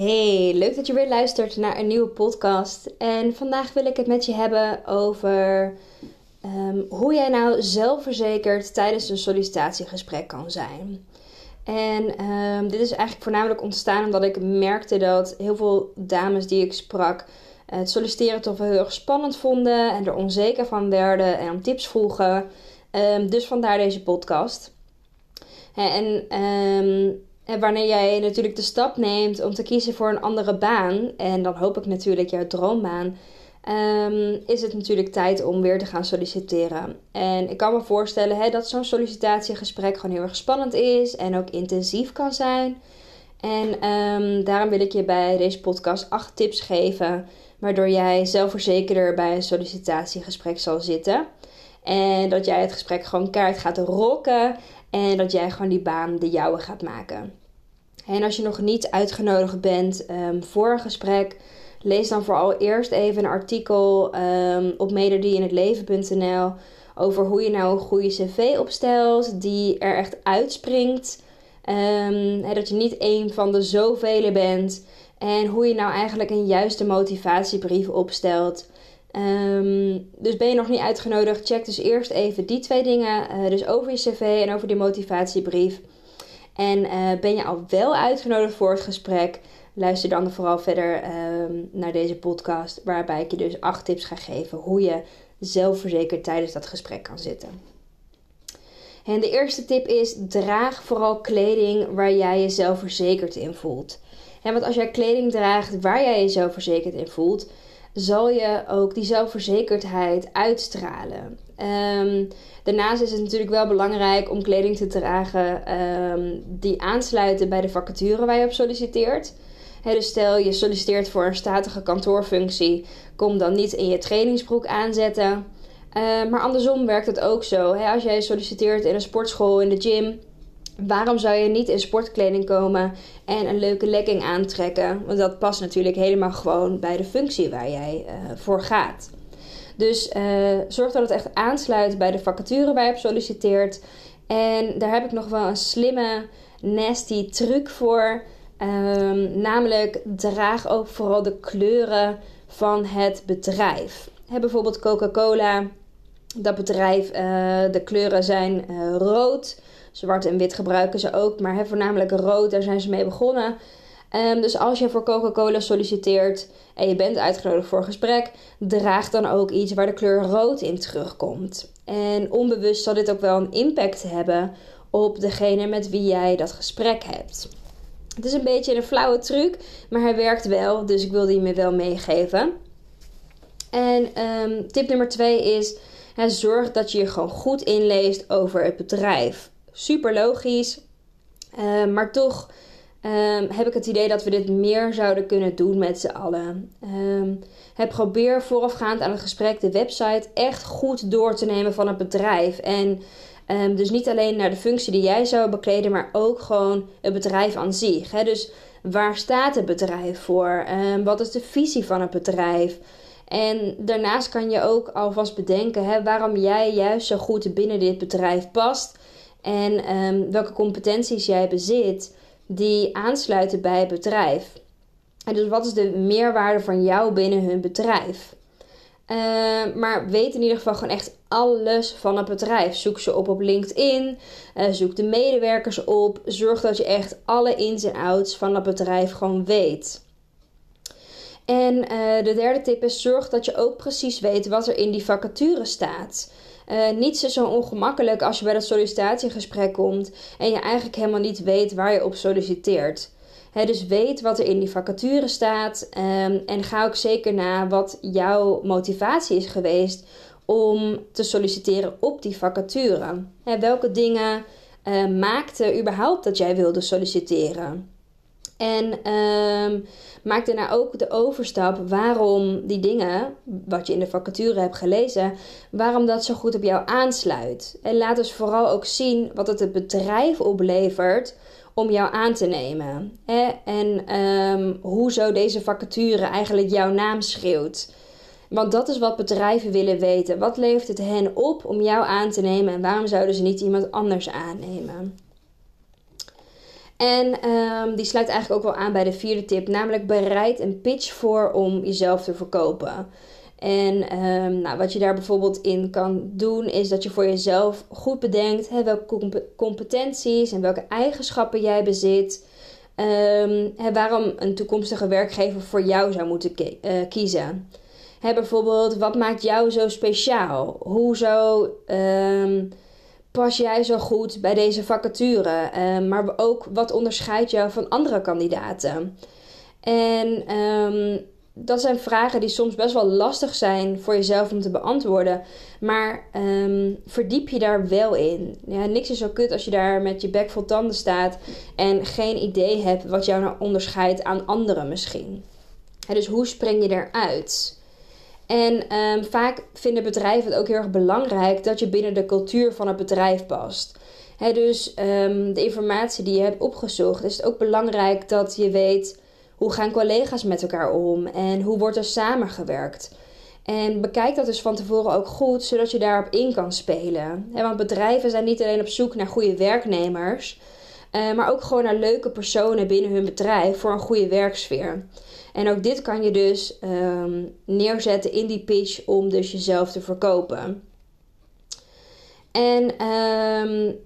Hey, leuk dat je weer luistert naar een nieuwe podcast. En vandaag wil ik het met je hebben over ehm, hoe jij nou zelfverzekerd tijdens een sollicitatiegesprek kan zijn. En ehm, dit is eigenlijk voornamelijk ontstaan omdat ik merkte dat heel veel dames die ik sprak het solliciteren toch wel heel erg spannend vonden en er onzeker van werden en om tips vroegen. Um, dus vandaar deze podcast. En wanneer jij natuurlijk de stap neemt om te kiezen voor een andere baan, en dan hoop ik natuurlijk jouw droombaan, um, is het natuurlijk tijd om weer te gaan solliciteren. En ik kan me voorstellen dat zo'n sollicitatiegesprek gewoon heel erg spannend is en ook intensief kan zijn. En um, daarom wil ik je bij deze podcast acht tips geven, waardoor jij zelfverzekerder bij een sollicitatiegesprek zal zitten. En dat jij het gesprek gewoon kaart gaat rocken. En dat jij gewoon die baan de jouwe gaat maken. En als je nog niet uitgenodigd bent um, voor een gesprek, lees dan vooral eerst even een artikel um, op melodieinhetleven.nl over hoe je nou een goede cv opstelt die er echt uitspringt. Um, dat je niet een van de zoveel bent. En hoe je nou eigenlijk een juiste motivatiebrief opstelt. Dus ben je nog niet uitgenodigd, check dus eerst even die twee dingen. Uh, dus over je cv en over die motivatiebrief. En uh, ben je al wel uitgenodigd voor het gesprek? Luister dan vooral verder um, naar deze podcast, waarbij ik je dus acht tips ga geven hoe je zelfverzekerd tijdens dat gesprek kan zitten. En de eerste tip is: draag vooral kleding waar jij je zelfverzekerd in voelt. En want als jij kleding draagt waar jij je zelfverzekerd in voelt, zal je ook die zelfverzekerdheid uitstralen. Um, daarnaast is het natuurlijk wel belangrijk om kleding te dragen um, die aansluiten bij de vacature waar je op solliciteert. dus stel je solliciteert voor een statige kantoorfunctie, kom dan niet in je trainingsbroek aanzetten. Uh, maar andersom werkt het ook zo. als jij solliciteert in een sportschool, in de gym, waarom zou je niet in sportkleding komen en een leuke legging aantrekken? Want dat past natuurlijk helemaal gewoon bij de functie waar jij uh, voor gaat. Dus uh, zorg dat het echt aansluit bij de vacature waar je op solliciteert. En daar heb ik nog wel een slimme, nasty truc voor. Um, namelijk draag ook vooral de kleuren van het bedrijf. He, bijvoorbeeld Coca-Cola. Dat bedrijf, uh, de kleuren zijn rood. Zwart en wit gebruiken ze ook, maar he, voornamelijk rood, daar zijn ze mee begonnen. Um, dus als je voor Coca-Cola solliciteert en je bent uitgenodigd voor een gesprek, draag dan ook iets waar de kleur rood in terugkomt. En onbewust zal dit ook wel een impact hebben op degene met wie jij dat gesprek hebt. Het is een beetje een flauwe truc, maar hij werkt wel, dus ik wilde die me wel meegeven. En um, tip nummer twee is: hè, zorg dat je je gewoon goed inleest over het bedrijf. Super logisch, uh, maar toch um, heb ik het idee dat we dit meer zouden kunnen doen met z'n allen. Um, heb probeer voorafgaand aan het gesprek de website echt goed door te nemen van het bedrijf. En dus niet alleen naar de functie die jij zou bekleden, maar ook gewoon het bedrijf aan zich. Hè? Dus waar staat het bedrijf voor? wat is de visie van het bedrijf? En daarnaast kan je ook alvast bedenken hè, waarom jij juist zo goed binnen dit bedrijf past en um, welke competenties jij bezit die aansluiten bij het bedrijf. En dus wat is de meerwaarde van jou binnen hun bedrijf? Uh, maar weet in ieder geval gewoon echt alles van het bedrijf. Zoek ze op op LinkedIn. Uh, zoek de medewerkers op. Zorg dat je echt alle ins en outs van het bedrijf gewoon weet. En uh, de derde tip is: zorg dat je ook precies weet wat er in die vacature staat. Uh, niets is zo ongemakkelijk als je bij dat sollicitatiegesprek komt en je eigenlijk helemaal niet weet waar je op solliciteert. dus weet wat er in die vacature staat um, en ga ook zeker na wat jouw motivatie is geweest om te solliciteren op die vacature? welke dingen uh, maakte überhaupt dat jij wilde solliciteren? En um, maak daarna ook de overstap waarom die dingen, wat je in de vacature hebt gelezen, waarom dat zo goed op jou aansluit. En laat dus vooral ook zien wat het het bedrijf oplevert om jou aan te nemen. Hè? En um, hoe zo deze vacature eigenlijk jouw naam schreeuwt. Want dat is wat bedrijven willen weten. Wat levert het hen op om jou aan te nemen en waarom zouden ze niet iemand anders aannemen? En um, die sluit eigenlijk ook wel aan bij de vierde tip, namelijk bereid een pitch voor om jezelf te verkopen. En um, nou, wat je daar bijvoorbeeld in kan doen, is dat je voor jezelf goed bedenkt hè, welke competenties en welke eigenschappen jij bezit. Um, hè, waarom een toekomstige werkgever voor jou zou moeten uh, kiezen. Bijvoorbeeld, wat maakt jou zo speciaal? Hoezo um, pas jij zo goed bij deze vacature? Uh, maar ook, wat onderscheidt jou van andere kandidaten? En um, dat zijn vragen die soms best wel lastig zijn voor jezelf om te beantwoorden. Maar um, verdiep je daar wel in. Ja, niks is zo kut als je daar met je bek vol tanden staat en geen idee hebt wat jou nou onderscheidt aan anderen misschien. dus hoe spring je eruit? En um, vaak vinden bedrijven het ook heel erg belangrijk dat je binnen de cultuur van het bedrijf past. dus um, de informatie die je hebt opgezocht, is het ook belangrijk dat je weet hoe gaan collega's met elkaar om en hoe wordt er samengewerkt. En bekijk dat dus van tevoren ook goed, zodat je daarop in kan spelen. want bedrijven zijn niet alleen op zoek naar goede werknemers, uh, maar ook gewoon naar leuke personen binnen hun bedrijf voor een goede werksfeer. En ook dit kan je dus um, neerzetten in die pitch om dus jezelf te verkopen. En um,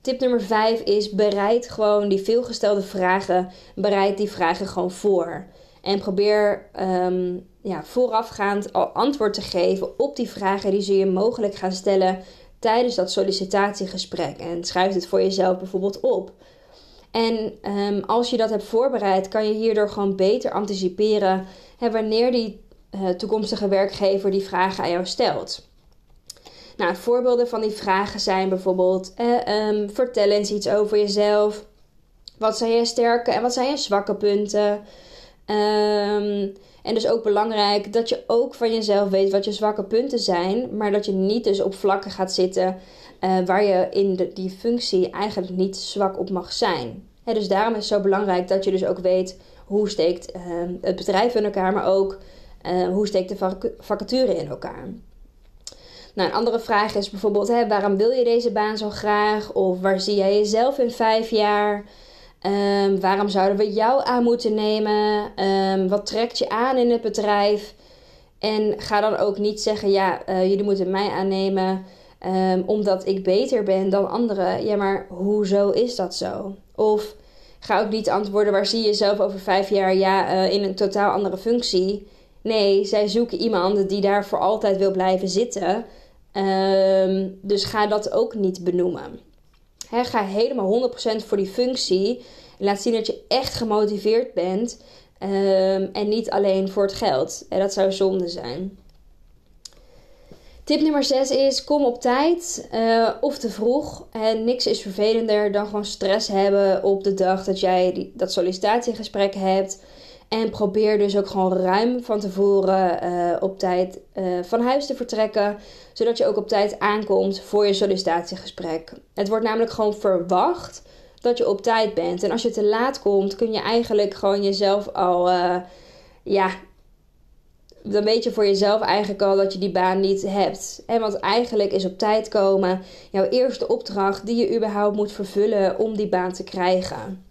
tip nummer 5 is bereid gewoon die veelgestelde vragen, bereid die vragen gewoon voor. En probeer um, ja, voorafgaand al antwoord te geven op die vragen die ze je mogelijk gaan stellen tijdens dat sollicitatiegesprek. En schrijf het voor jezelf bijvoorbeeld op. En um, als je dat hebt voorbereid, kan je hierdoor gewoon beter anticiperen hè, wanneer die uh, toekomstige werkgever die vragen aan jou stelt. Nou, voorbeelden van die vragen zijn bijvoorbeeld: eh, vertel eens iets over jezelf. Wat zijn je sterke en wat zijn je zwakke punten? Um, en dus ook belangrijk dat je ook van jezelf weet wat je zwakke punten zijn, maar dat je niet dus op vlakken gaat zitten uh, waar je in die functie eigenlijk niet zwak op mag zijn. dus daarom is het zo belangrijk dat je dus ook weet hoe steekt uh, het bedrijf in elkaar, maar ook uh, hoe steekt de vacature in elkaar. Nou, een andere vraag is bijvoorbeeld: hè, waarom wil je deze baan zo graag? Of waar zie jij jezelf in vijf jaar? Um, waarom zouden we jou aan moeten nemen? Um, wat trekt je aan in het bedrijf? En ga dan ook niet zeggen: ja, uh, jullie moeten mij aannemen um, omdat ik beter ben dan anderen. Ja, maar hoezo is dat zo? Of ga ook niet antwoorden: waar zie je jezelf over vijf jaar? Ja, uh, in een totaal andere functie. Nee, zij zoeken iemand die daar voor altijd wil blijven zitten. Dus ga dat ook niet benoemen. Ga helemaal 100% voor die functie. Laat zien dat je echt gemotiveerd bent. Um, en niet alleen voor het geld. En dat zou zonde zijn. Tip nummer 6 is: kom op tijd uh, of te vroeg. En niks is vervelender dan gewoon stress hebben op de dag dat jij dat sollicitatiegesprek hebt. En probeer dus ook gewoon ruim van tevoren uh, op tijd uh, van huis te vertrekken. Zodat je ook op tijd aankomt voor je sollicitatiegesprek. Het wordt namelijk gewoon verwacht dat je op tijd bent. En als je te laat komt, kun je eigenlijk gewoon jezelf al. Uh, ja, dan weet je voor jezelf eigenlijk al dat je die baan niet hebt. En want eigenlijk is op tijd komen jouw eerste opdracht die je überhaupt moet vervullen om die baan te krijgen.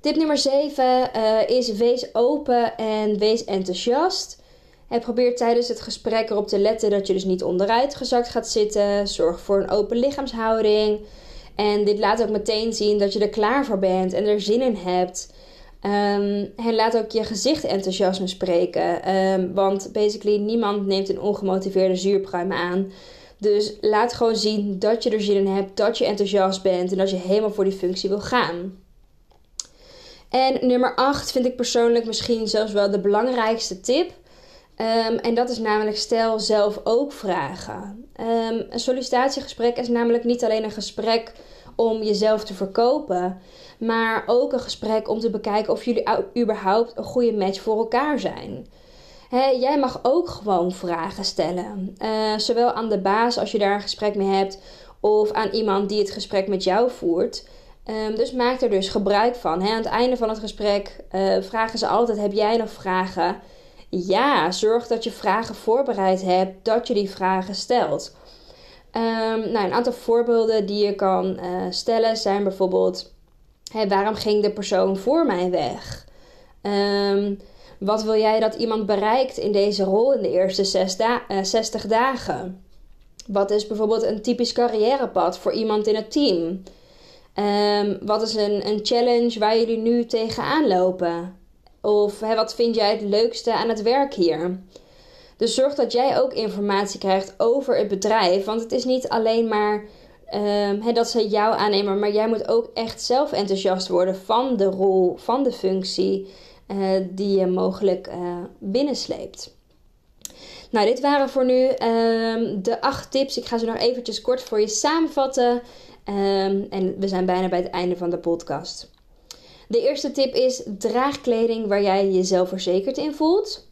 Tip nummer 7 uh, eh, is wees open en wees enthousiast. En probeer tijdens het gesprek erop te letten dat je dus niet onderuit gezakt gaat zitten. Zorg voor een open lichaamshouding. En dit laat ook meteen zien dat je er klaar voor bent en er zin in hebt. Um, en laat ook je gezicht enthousiasme spreken. Um, want basically niemand neemt een ongemotiveerde zuurpruim aan. Dus laat gewoon zien dat je er zin in hebt, dat je enthousiast bent en dat je helemaal voor die functie wil gaan. En nummer 8 vind ik persoonlijk misschien zelfs wel de belangrijkste tip. Ehm, en dat is namelijk stel zelf ook vragen. Um, een sollicitatiegesprek is namelijk niet alleen een gesprek om jezelf te verkopen, maar ook een gesprek om te bekijken of jullie überhaupt een goede match voor elkaar zijn. jij mag ook gewoon vragen stellen, uh, zowel aan de baas als je daar een gesprek mee hebt, of aan iemand die het gesprek met jou voert. Um, dus maak er dus gebruik van. aan het einde van het gesprek uh, vragen ze altijd: Heb jij nog vragen? Ja, zorg dat je vragen voorbereid hebt, dat je die vragen stelt. Um, nou, een aantal voorbeelden die je kan uh, stellen zijn bijvoorbeeld: waarom ging de persoon voor mij weg? Um, wat wil jij dat iemand bereikt in deze rol in de eerste zes da uh, 60 dagen? Wat is bijvoorbeeld een typisch carrièrepad voor iemand in het team? Um, wat is een, een challenge waar jullie nu tegenaan lopen? Of wat vind jij het leukste aan het werk hier? Dus zorg dat jij ook informatie krijgt over het bedrijf. Want het is niet alleen maar um, dat ze jou aannemen, maar jij moet ook echt zelf enthousiast worden van de rol, van de functie uh, die je mogelijk uh, binnensleept. Nou, dit waren voor nu um, de acht tips. Ik ga ze nog eventjes kort voor je samenvatten. Um, en we zijn bijna bij het einde van de podcast. De eerste tip is: draag kleding waar jij jezelf verzekerd in voelt.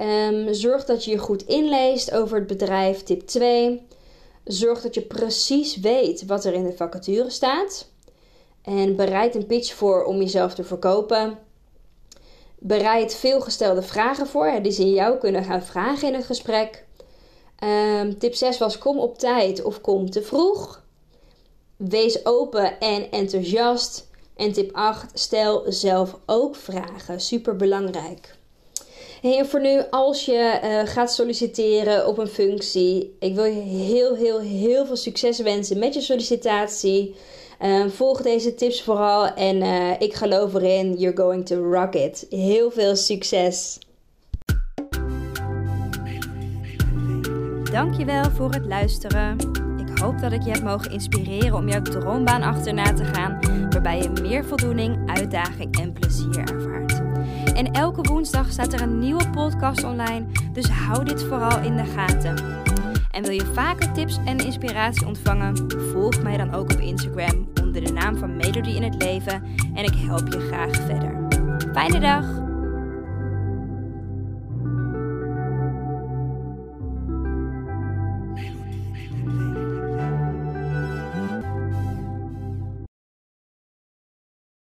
Um, zorg dat je je goed inleest over het bedrijf. Tip 2. Zorg dat je precies weet wat er in de vacature staat. En bereid een pitch voor om jezelf te verkopen. Bereid veelgestelde vragen voor die ze jou kunnen gaan vragen in het gesprek. Um, tip 6 was: kom op tijd of kom te vroeg. Wees open en enthousiast. En tip 8, stel zelf ook vragen. Super belangrijk. en voor nu, als je uh, gaat solliciteren op een functie, ik wil je heel, heel, heel veel succes wensen met je sollicitatie. Uh, volg deze tips vooral en uh, ik geloof erin, you're going to rock it. Heel veel succes! Dankjewel voor het luisteren. Ik hoop dat ik je heb mogen inspireren om jouw droombaan achterna te gaan, waarbij je meer voldoening, uitdaging en plezier ervaart. En elke woensdag staat er een nieuwe podcast online, dus hou dit vooral in de gaten. En wil je vaker tips en inspiratie ontvangen? Volg mij dan ook op Instagram onder de naam van Melody in het Leven en ik help je graag verder. Fijne dag!